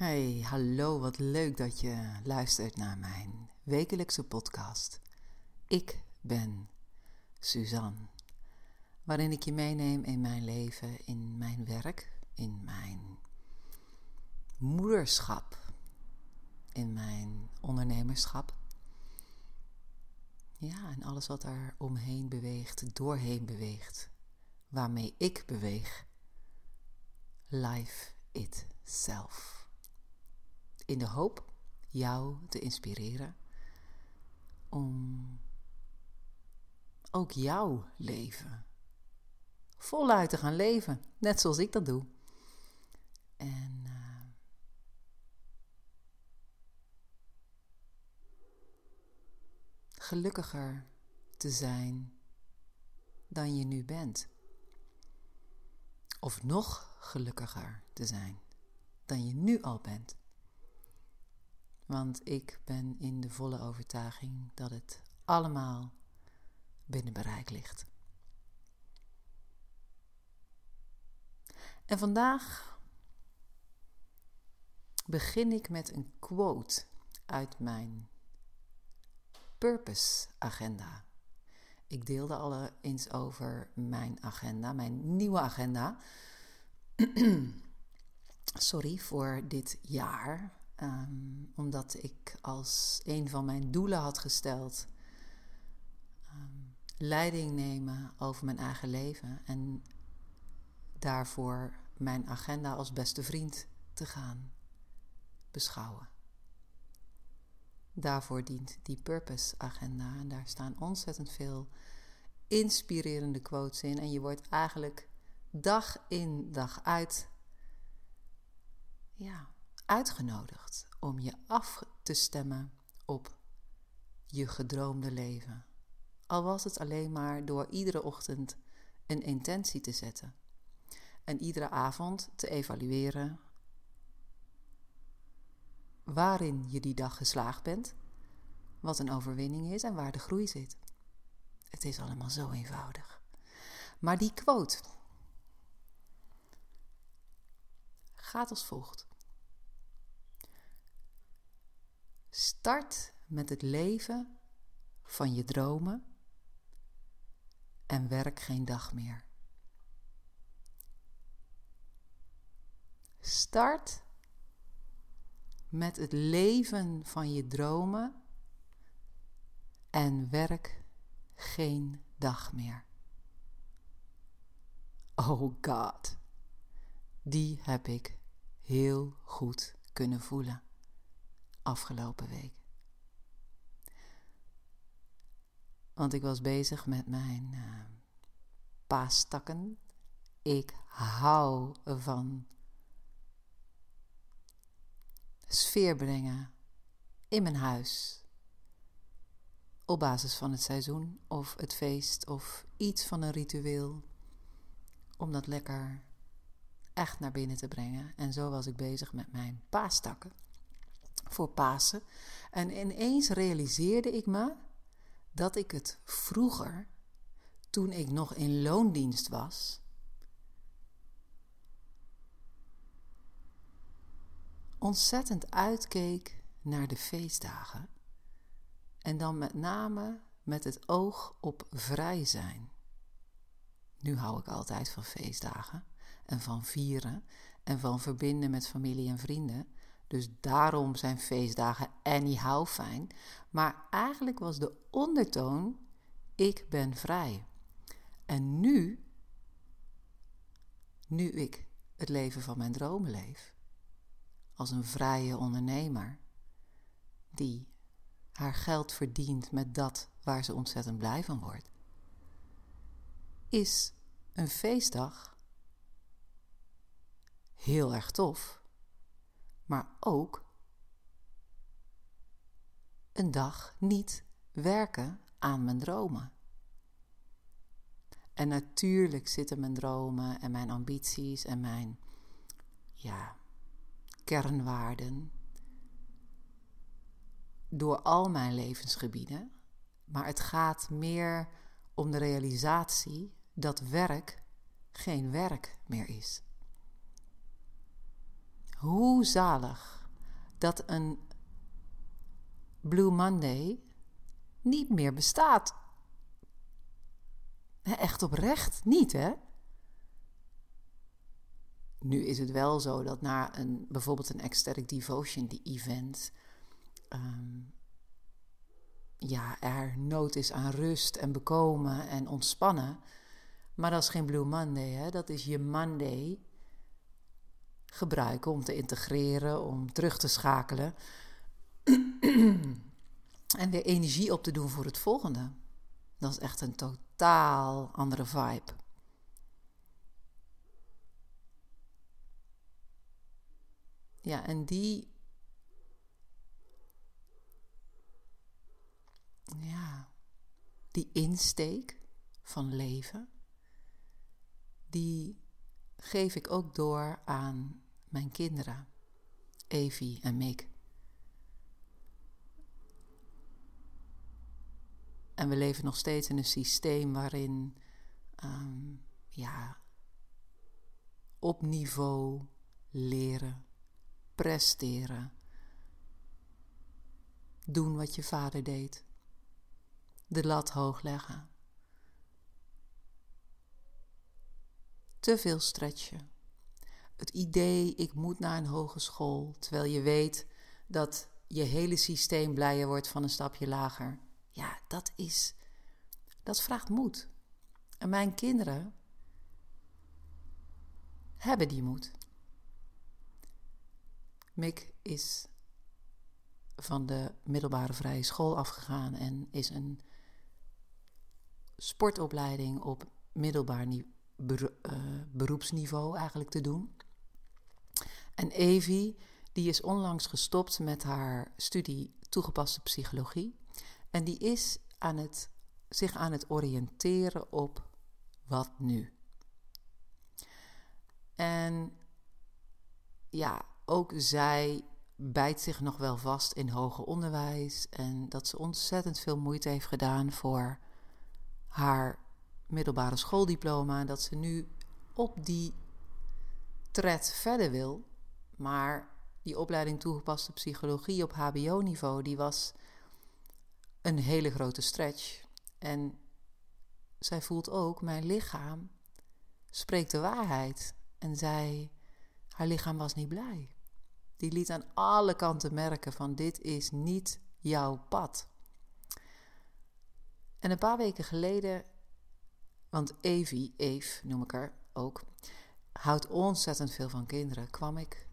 Hey, hallo, wat leuk dat je luistert naar mijn wekelijkse podcast. Ik ben Suzanne, waarin ik je meeneem in mijn leven, in mijn werk, in mijn moederschap, in mijn ondernemerschap. Ja, en alles wat er omheen beweegt, doorheen beweegt, waarmee ik beweeg. Life itself in de hoop jou te inspireren om ook jouw leven voluit te gaan leven, net zoals ik dat doe. En uh, gelukkiger te zijn dan je nu bent. Of nog gelukkiger te zijn dan je nu al bent. Want ik ben in de volle overtuiging dat het allemaal binnen bereik ligt. En vandaag begin ik met een quote uit mijn Purpose Agenda. Ik deelde al eens over mijn agenda, mijn nieuwe agenda. Sorry voor dit jaar. Ehm, omdat ik als een van mijn doelen had gesteld um, leiding nemen over mijn eigen leven en daarvoor mijn agenda als beste vriend te gaan beschouwen. Daarvoor dient die Purpose Agenda en daar staan ontzettend veel inspirerende quotes in en je wordt eigenlijk dag in dag uit ja, uitgenodigd om je af te stemmen op je gedroomde leven. Al was het alleen maar door iedere ochtend een intentie te zetten en iedere avond te evalueren waarin je die dag geslaagd bent, wat een overwinning is en waar de groei zit. Het is allemaal zo eenvoudig. Maar die quote gaat als volgt. Start met het leven van je dromen en werk geen dag meer. Start met het leven van je dromen en werk geen dag meer. Oh God, die heb ik heel goed kunnen voelen afgelopen week. Want ik was bezig met mijn uh, paastakken. Ik hou van sfeer brengen in mijn huis. Op basis van het seizoen of het feest of iets van een ritueel. Om dat lekker echt naar binnen te brengen. En zo was ik bezig met mijn paastakken voor Pasen. En ineens realiseerde ik me dat ik het vroeger, toen ik nog in loondienst was, ontzettend uitkeek naar de feestdagen. En dan met name met het oog op vrij zijn. Nu hou ik altijd van feestdagen en van vieren en van verbinden met familie en vrienden. Dus daarom zijn feestdagen anyhow fijn. Maar eigenlijk was de ondertoon: ik ben vrij. En nu, nu ik het leven van mijn dromen leef, als een vrije ondernemer die haar geld verdient met dat waar ze ontzettend blij van wordt, is een feestdag heel erg tof maar ook een dag niet werken aan mijn dromen. En natuurlijk zitten mijn dromen en mijn ambities en mijn ja, kernwaarden door al mijn levensgebieden. Maar het gaat meer om de realisatie dat werk geen werk meer is. Hoe zalig dat een Blue Monday niet meer bestaat. Echt oprecht niet, hè? Nu is het wel zo dat na een, bijvoorbeeld een Ecstatic Devotion, die event, ehm, ja, er nood is aan rust en bekomen en ontspannen. Maar dat is geen Blue Monday, hè? dat is je Monday gebruiken om te integreren, om terug te schakelen en weer energie op te doen voor het volgende. Dat is echt een totaal andere vibe. Ja, en die. Ja, die insteek van leven, die geef ik ook door aan mijn kinderen, Evie en Mick. En we leven nog steeds in een systeem waarin, um, ja, op niveau leren, presteren, doen wat je vader deed, de lat hoog leggen, te veel stretchen. Het idee, ik moet naar een hogeschool, terwijl je weet dat je hele systeem blijer wordt van een stapje lager ja, dat is. Dat vraagt moed. En mijn kinderen hebben die moed. Mick is van de middelbare vrije school afgegaan en is een sportopleiding op middelbaar uh, beroepsniveau eigenlijk te doen. En Evie, die is onlangs gestopt met haar studie toegepaste psychologie. En die is aan het, zich aan het oriënteren op wat nu. En ja, ook zij bijt zich nog wel vast in hoger onderwijs en dat ze ontzettend veel moeite heeft gedaan voor haar middelbare schooldiploma. En dat ze nu op die tred verder wil. Maar die opleiding toegepaste psychologie op HBO-niveau, die was een hele grote stretch. En zij voelt ook, mijn lichaam spreekt de waarheid. En zij, haar lichaam was niet blij. Die liet aan alle kanten merken van dit is niet jouw pad. En een paar weken geleden, want Evie, Eve noem ik haar ook, houdt ontzettend veel van kinderen, kwam ik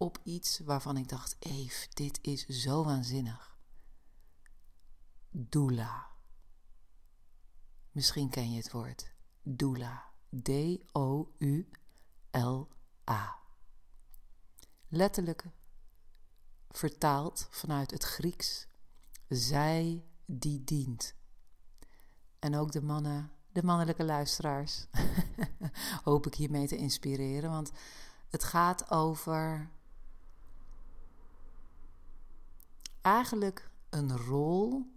op iets waarvan ik dacht, Eve, dit is zo waanzinnig doula. Misschien ken je het woord doula. D-O-U-L-A. Letterlijk vertaald vanuit het Grieks zij die dient. En ook de mannen, de mannelijke luisteraars, hoop ik hiermee te inspireren, want het gaat over eigenlijk een rol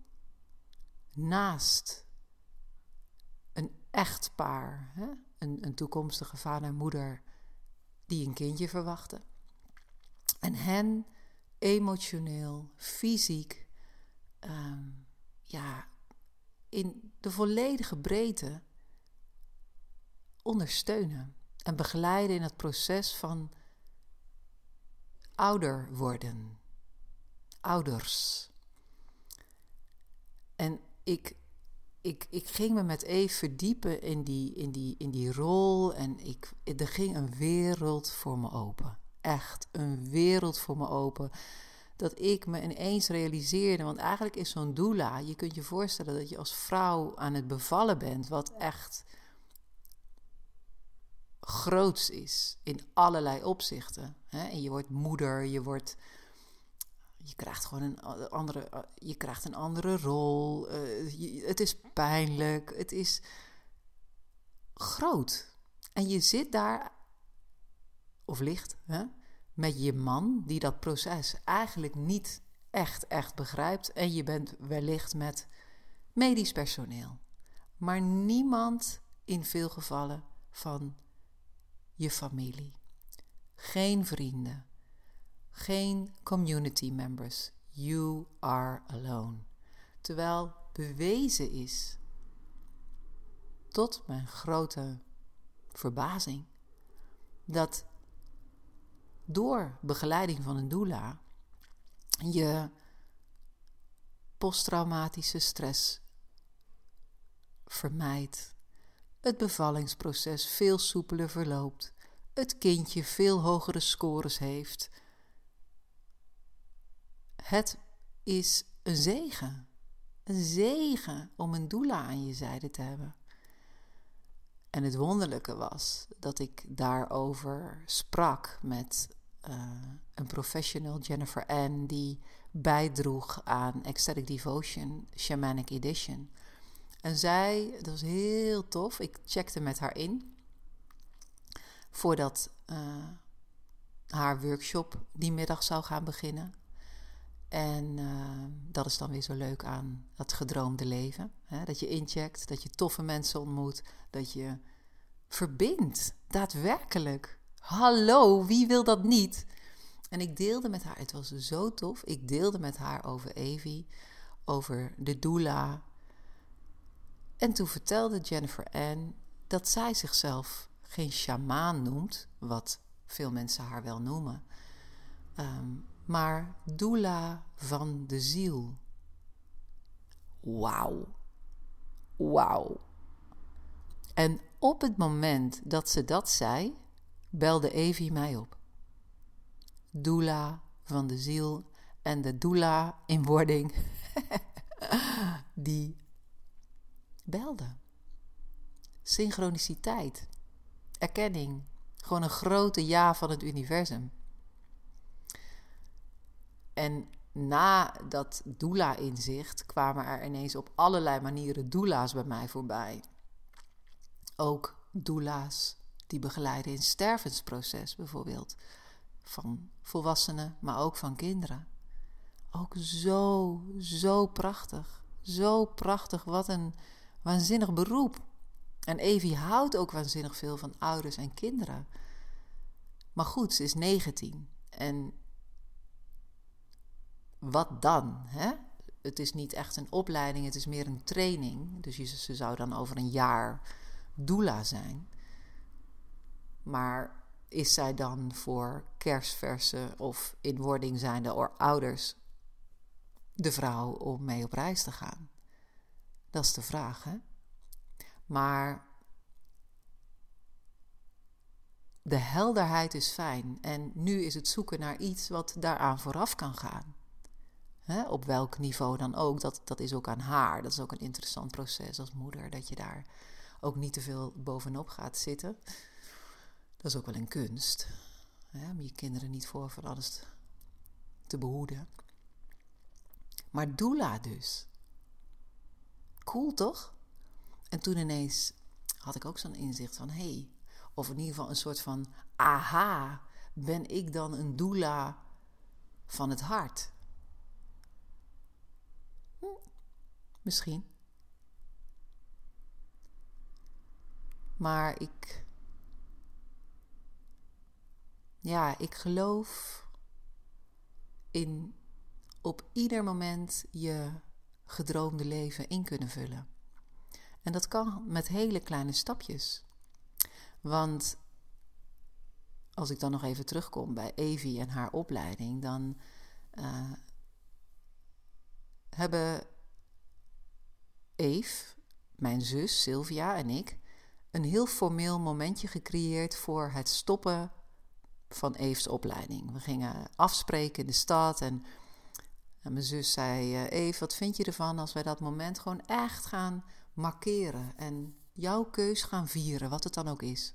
naast een echtpaar, hè? Een, een toekomstige vader en moeder die een kindje verwachten. En hen emotioneel, fysiek, ehm, ja, in de volledige breedte ondersteunen en begeleiden in het proces van ouder worden, ouders. En ik, ik, ik ging me met Eve verdiepen in die, in, die, in die rol en ik, er ging een wereld voor me open. Echt een wereld voor me open. Dat ik me ineens realiseerde, want eigenlijk is zo'n doula, je kunt je voorstellen dat je als vrouw aan het bevallen bent, wat echt groots is in allerlei opzichten. En je wordt moeder, je wordt je krijgt gewoon een andere, eh, je krijgt een andere rol. Uh, het is pijnlijk. Het is groot. En je zit daar, of ligt, hè, met je man die dat proces eigenlijk niet echt, echt begrijpt. En je bent wellicht met medisch personeel. Maar niemand in veel gevallen van je familie. Geen vrienden Geen community members. You are alone. Terwijl bewezen is, tot mijn grote verbazing, dat door begeleiding van een doula je posttraumatische stress vermijdt, het bevallingsproces veel soepeler verloopt, het kindje veel hogere scores heeft. Het is een zegen. Een zegen om een doula aan je zijde te hebben. En het wonderlijke was dat ik daarover sprak met uh, een professional, Jennifer Ann, die bijdroeg aan Ecstatic Devotion, Shamanic Edition. En zij, dat was heel tof, ik checkte met haar in voordat uh, haar workshop die middag zou gaan beginnen. En uh, dat is dan weer zo leuk aan dat gedroomde leven. Hè? Dat je incheckt, dat je toffe mensen ontmoet, dat je verbindt, daadwerkelijk. Hallo, wie wil dat niet? En ik deelde met haar, het was zo tof, ik deelde met haar over Evie, over de doula. En toen vertelde Jennifer Ann dat zij zichzelf geen shamaan noemt, wat veel mensen haar wel noemen, um, maar doula van de ziel. Wauw. Wauw. En op het moment dat ze dat zei, belde Evie mij op. Doula van de ziel en de doula in wording, die belde. Synchroniciteit, erkenning, gewoon een grote ja van het universum. En na dat doula-inzicht kwamen er ineens op allerlei manieren doula's bij mij voorbij. Ook doula's die begeleiden in stervensproces bijvoorbeeld. Van volwassenen, maar ook van kinderen. Ook zo, zo prachtig. Zo prachtig. Wat een waanzinnig beroep. En Evie houdt ook waanzinnig veel van ouders en kinderen. Maar goed, ze is 19. En wat dan? Hè? Het is niet echt een opleiding, het is meer een training. Dus ze zou dan over een jaar doula zijn. Maar is zij dan voor kerstverse of in wording zijnde ouders de vrouw om mee op reis te gaan? Dat is de vraag, hè? Maar de helderheid is fijn en nu is het zoeken naar iets wat daaraan vooraf kan gaan. Hè, op welk niveau dan ook, dat, dat is ook aan haar. Dat is ook een interessant proces als moeder, dat je daar ook niet te veel bovenop gaat zitten. Dat is ook wel een kunst, om je kinderen niet voor van alles te behoeden. Maar doula dus. Cool toch? En toen ineens had ik ook zo'n inzicht van, hey, of in ieder geval een soort van, aha, ben ik dan een doula van het hart? Misschien. Maar ik. Ja, ik geloof in op ieder moment je gedroomde leven in kunnen vullen. En dat kan met hele kleine stapjes. Want als ik dan nog even terugkom bij Evie en haar opleiding, dan uh, hebben Eve, mijn zus Sylvia en ik een heel formeel momentje gecreëerd voor het stoppen van Eve's opleiding. We gingen afspreken in de stad en, mijn zus zei: uh, Eve, wat vind je ervan als wij dat moment gewoon echt gaan markeren en jouw keus gaan vieren, wat het dan ook is?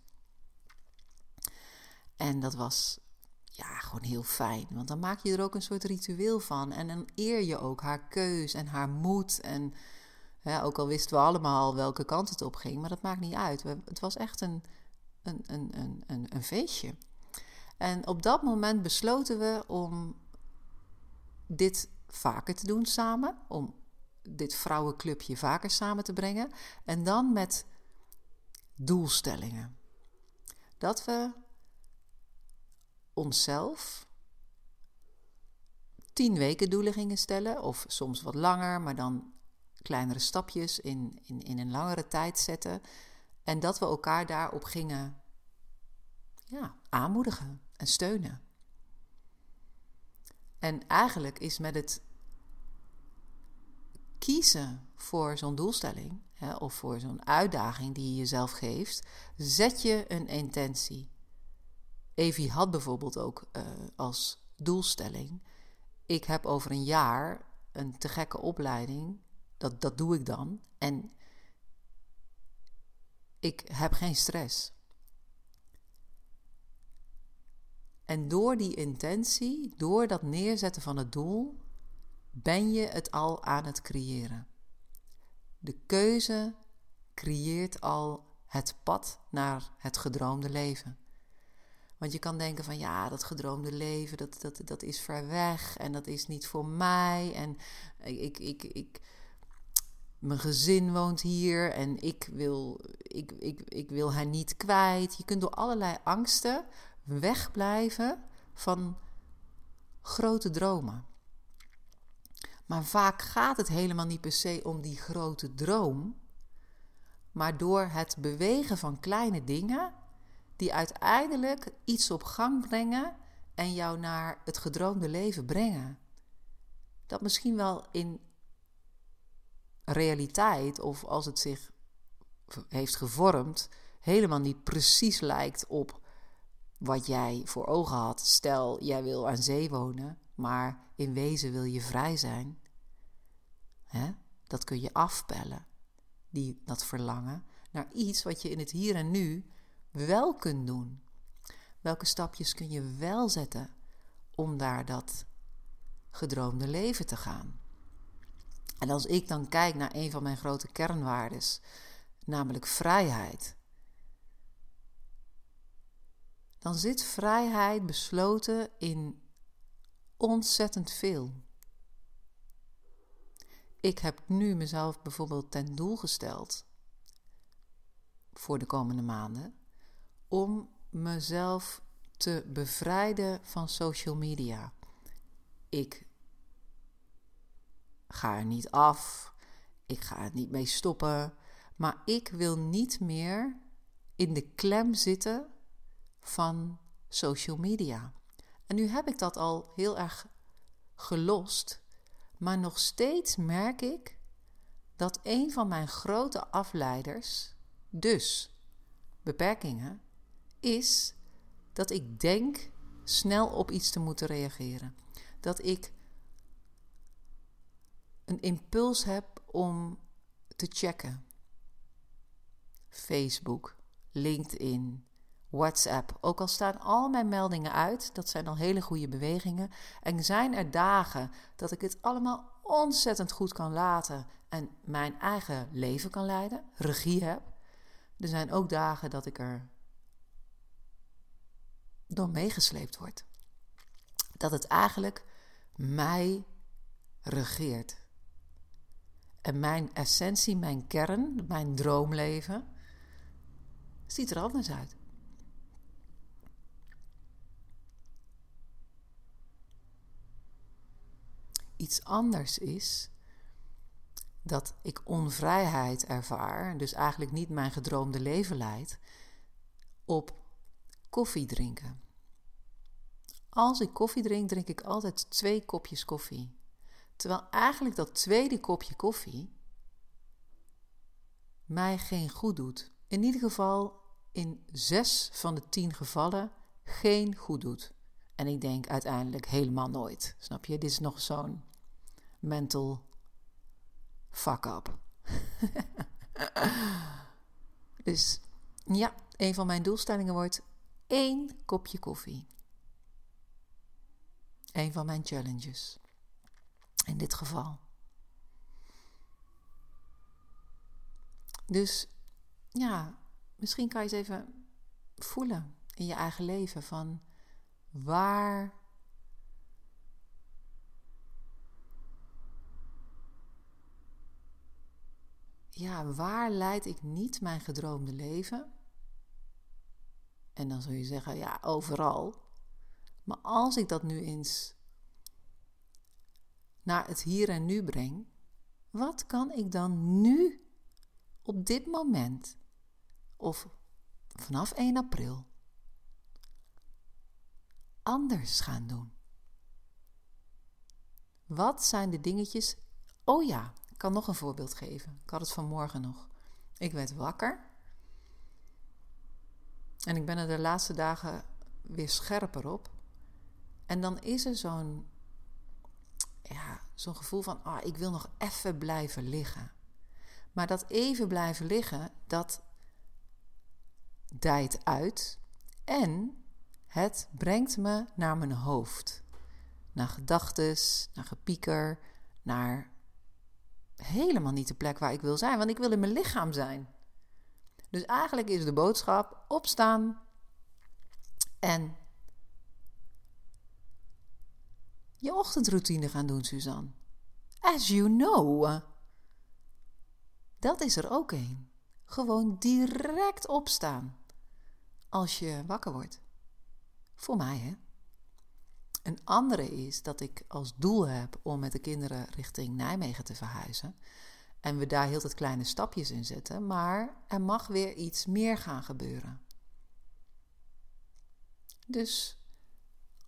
En dat was ja, gewoon heel fijn. Want dan maak je er ook een soort ritueel van. En dan eer je ook haar keus en haar moed. En ook al wisten we allemaal welke kant het op ging, maar dat maakt niet uit. het was echt een, een, een, een, een feestje. En op dat moment besloten we om dit vaker te doen samen. Om dit vrouwenclubje vaker samen te brengen. En dan met doelstellingen. Dat we onszelf tien weken doelen gingen stellen, of soms wat langer, maar dan kleinere stapjes in, in, in een langere tijd zetten. En dat we elkaar daarop gingen ja, aanmoedigen en steunen. En eigenlijk is met het kiezen voor zo'n doelstelling hè, of voor zo'n uitdaging die je jezelf geeft, zet je een intentie. Evie had bijvoorbeeld ook uh, als doelstelling: ik heb over een jaar een te gekke opleiding. Dat, dat doe ik dan. En ik heb geen stress. En door die intentie, door dat neerzetten van het doel, ben je het al aan het creëren. De keuze creëert al het pad naar het gedroomde leven. Want je kan denken van ja, dat gedroomde leven, dat, dat, dat is ver weg en dat is niet voor mij. En ik, ik, ik, mijn gezin woont hier en ik wil, ik, ik, ik wil haar niet kwijt. Je kunt door allerlei angsten wegblijven van grote dromen. Maar vaak gaat het helemaal niet per se om die grote droom, maar door het bewegen van kleine dingen die uiteindelijk iets op gang brengen en jou naar het gedroomde leven brengen. Dat misschien wel in realiteit of als het zich heeft gevormd, helemaal niet precies lijkt op wat jij voor ogen had. Stel, jij wil aan zee wonen, maar in wezen wil je vrij zijn. Hè? Dat kun je afpellen, die, dat verlangen, naar iets wat je in het hier en nu wel kunt doen. Welke stapjes kun je wel zetten om daar dat gedroomde leven te gaan? En als ik dan kijk naar een van mijn grote kernwaardes, namelijk vrijheid, dan zit vrijheid besloten in ontzettend veel. Ik heb nu mezelf bijvoorbeeld ten doel gesteld voor de komende maanden om mezelf te bevrijden van social media. Ik ga er niet af, ik ga er niet mee stoppen, maar ik wil niet meer in de klem zitten van social media. En nu heb ik dat al heel erg gelost, maar nog steeds merk ik dat een van mijn grote afleiders, dus beperkingen, is dat ik denk snel op iets te moeten reageren. Dat ik een impuls heb om te checken. Facebook, LinkedIn, WhatsApp. Ook al staan al mijn meldingen uit, dat zijn al hele goede bewegingen. En zijn er dagen dat ik het allemaal ontzettend goed kan laten en mijn eigen leven kan leiden, regie heb. Er zijn ook dagen dat ik er door meegesleept word. Dat het eigenlijk mij regeert. En mijn essentie, mijn kern, mijn droomleven, ziet er anders uit. Iets anders is dat ik onvrijheid ervaar, dus eigenlijk niet mijn gedroomde leven leid, op koffie drinken. Als ik koffie drink, drink ik altijd twee kopjes koffie. Terwijl eigenlijk dat tweede kopje koffie mij geen goed doet. In ieder geval in zes van de tien gevallen geen goed doet. En ik denk uiteindelijk helemaal nooit. Snap je? Dit is nog zo'n mental fuck up. dus ja, een van mijn doelstellingen wordt één kopje koffie. Een van mijn challenges. In dit geval. Dus ja, misschien kan je eens even voelen in je eigen leven van waar ja, waar leid ik niet mijn gedroomde leven? En dan zul je zeggen, ja, overal. Maar als ik dat nu eens naar het hier en nu breng, wat kan ik dan nu, op dit moment, of vanaf 1 april, anders gaan doen? Wat zijn de dingetjes? Oh ja, ik kan nog een voorbeeld geven. Ik had het vanmorgen nog. Ik werd wakker. En ik ben er de laatste dagen weer scherper op. En dan is er zo'n ja, zo'n gevoel van, ah, ik wil nog even blijven liggen. Maar dat even blijven liggen, dat dijt uit en het brengt me naar mijn hoofd. Naar gedachtes, naar gepieker, naar helemaal niet de plek waar ik wil zijn, want ik wil in mijn lichaam zijn. Dus eigenlijk is de boodschap opstaan en je ochtendroutine gaan doen, Suzanne. As you know. Dat is er ook een. Gewoon direct opstaan als je wakker wordt. Voor mij, hè? Een andere is dat ik als doel heb om met de kinderen richting Nijmegen te verhuizen. En we daar heel het kleine stapjes in zetten, maar er mag weer iets meer gaan gebeuren. Dus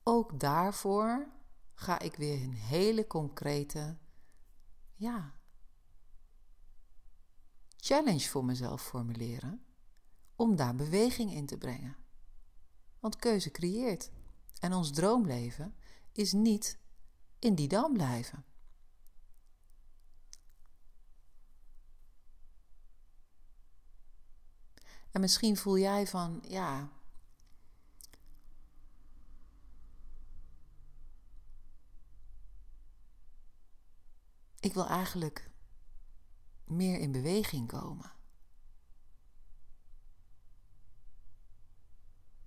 ook daarvoor ga ik weer een hele concrete, ja, challenge voor mezelf formuleren om daar beweging in te brengen. Want keuze creëert. En ons droomleven is niet in die dam blijven. En misschien voel jij van, ja, ik wil eigenlijk meer in beweging komen.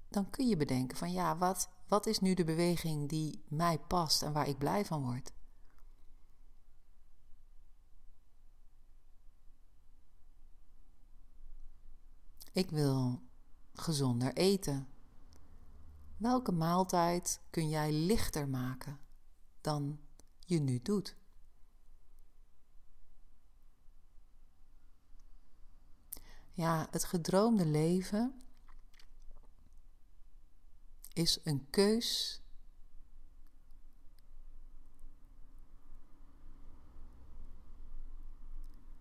Dan kun je bedenken van ja, wat, wat is nu de beweging die mij past en waar ik blij van word? Ik wil gezonder eten. Welke maaltijd kun jij lichter maken dan je nu doet? Ja, het gedroomde leven is een keus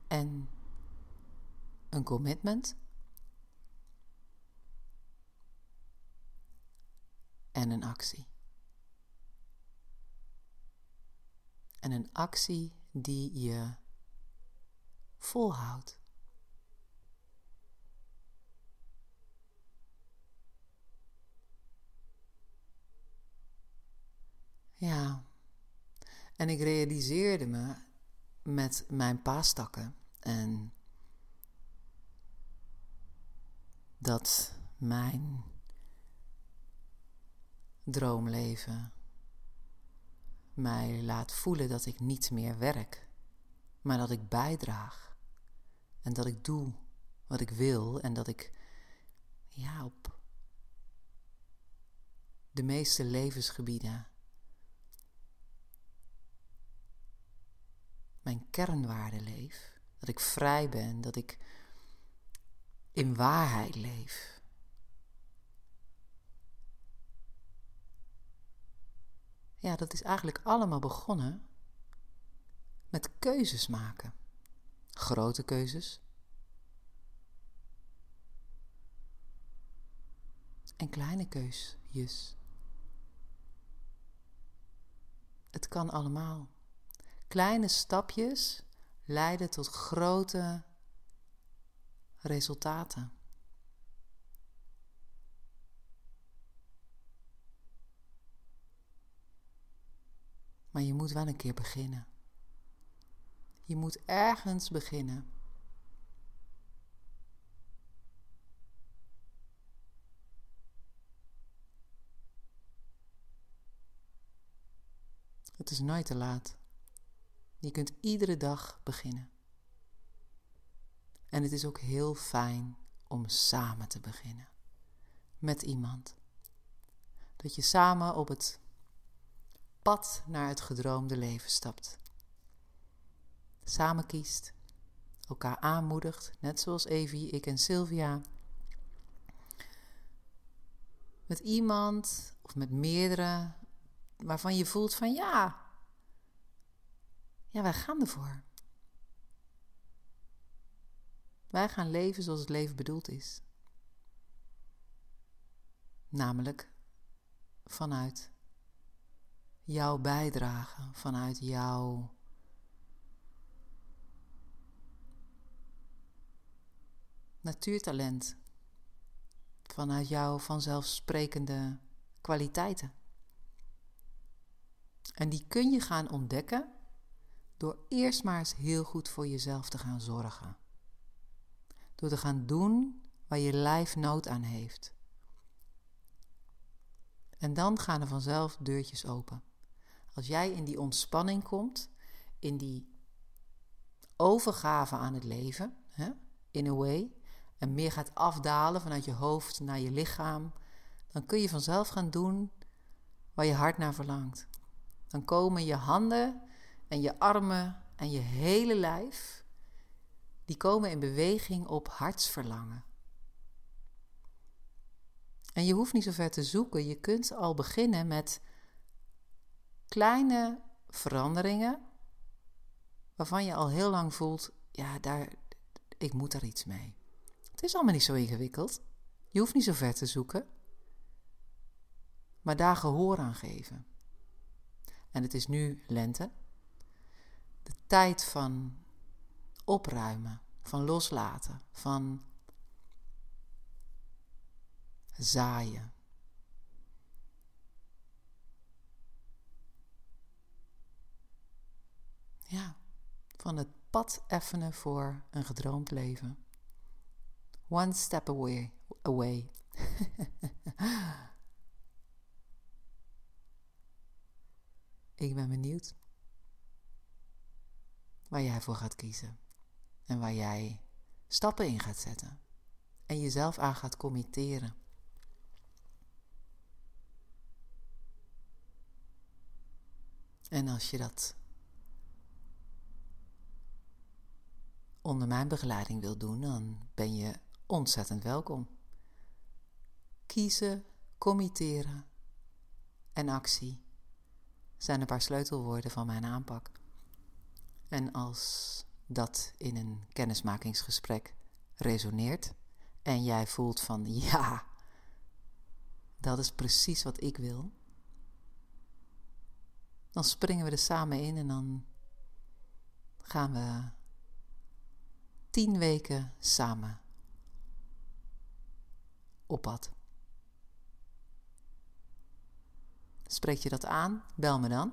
en een commitment en een actie. En een actie die je volhoudt. Ja. En ik realiseerde me met mijn paastakken en dat mijn droomleven mij laat voelen dat ik niet meer werk, maar dat ik bijdraag en dat ik doe wat ik wil en dat ik ja op de meeste levensgebieden mijn kernwaarde leef. Dat ik vrij ben, dat ik in waarheid leef. Ja, dat is eigenlijk allemaal begonnen met keuzes maken. Grote keuzes. En kleine keuzes. Het kan allemaal. Kleine stapjes leiden tot grote resultaten. Maar je moet wel een keer beginnen. Je moet ergens beginnen. Het is nooit te laat. Je kunt iedere dag beginnen. En het is ook heel fijn om samen te beginnen. Met iemand. Dat je samen op het pad naar het gedroomde leven stapt. samen kiest, elkaar aanmoedigt, net zoals Evie, ik en Sylvia. Met iemand of met meerdere waarvan je voelt van ja, ja, wij gaan ervoor. Wij gaan leven zoals het leven bedoeld is. Namelijk vanuit jouw bijdrage, vanuit jouw natuurtalent, vanuit jouw vanzelfsprekende kwaliteiten. En die kun je gaan ontdekken door eerst maar eens heel goed voor jezelf te gaan zorgen. Door te gaan doen waar je lijf nood aan heeft. En dan gaan er vanzelf deurtjes open. Als jij in die ontspanning komt, in die overgave aan het leven, hè, in a way, en meer gaat afdalen vanuit je hoofd naar je lichaam, dan kun je vanzelf gaan doen waar je hart naar verlangt. Dan komen je handen en je armen en je hele lijf, die komen in beweging op hartsverlangen. En je hoeft niet zo ver te zoeken, je kunt al beginnen met kleine veranderingen waarvan je al heel lang voelt, ja, daar, ik moet daar iets mee. Het is allemaal niet zo ingewikkeld. Je hoeft niet zo ver te zoeken. Maar daar gehoor aan geven. En het is nu lente. De tijd van opruimen, van loslaten, van zaaien. Ja, van het pad effenen voor een gedroomd leven. One step away. away. Ik ben benieuwd waar jij voor gaat kiezen en waar jij stappen in gaat zetten en jezelf aan gaat committeren. En als je dat onder mijn begeleiding wil doen, dan ben je ontzettend welkom. Kiezen, committeren en actie zijn een paar sleutelwoorden van mijn aanpak. En als dat in een kennismakingsgesprek resoneert en jij voelt van ja, dat is precies wat ik wil, dan springen we er samen in en dan gaan we tien weken samen op pad. Spreek je dat aan? Bel me dan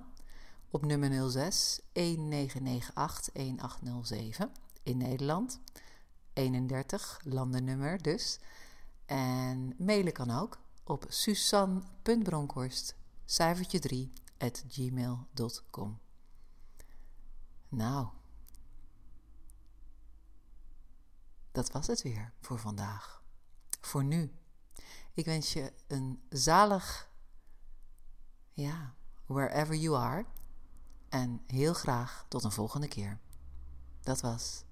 op nummer 06 1998 1807 in Nederland. 31 landennummer dus. En mailen kan ook op susan.bronkhorst cijfertje 3 at gmail.com. Nou, dat was het weer voor vandaag. Voor nu. Ik wens je een zalig ja, wherever you are. En heel graag tot een volgende keer. Dat was.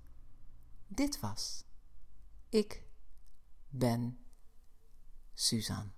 Dit was. Ik ben Suzanne.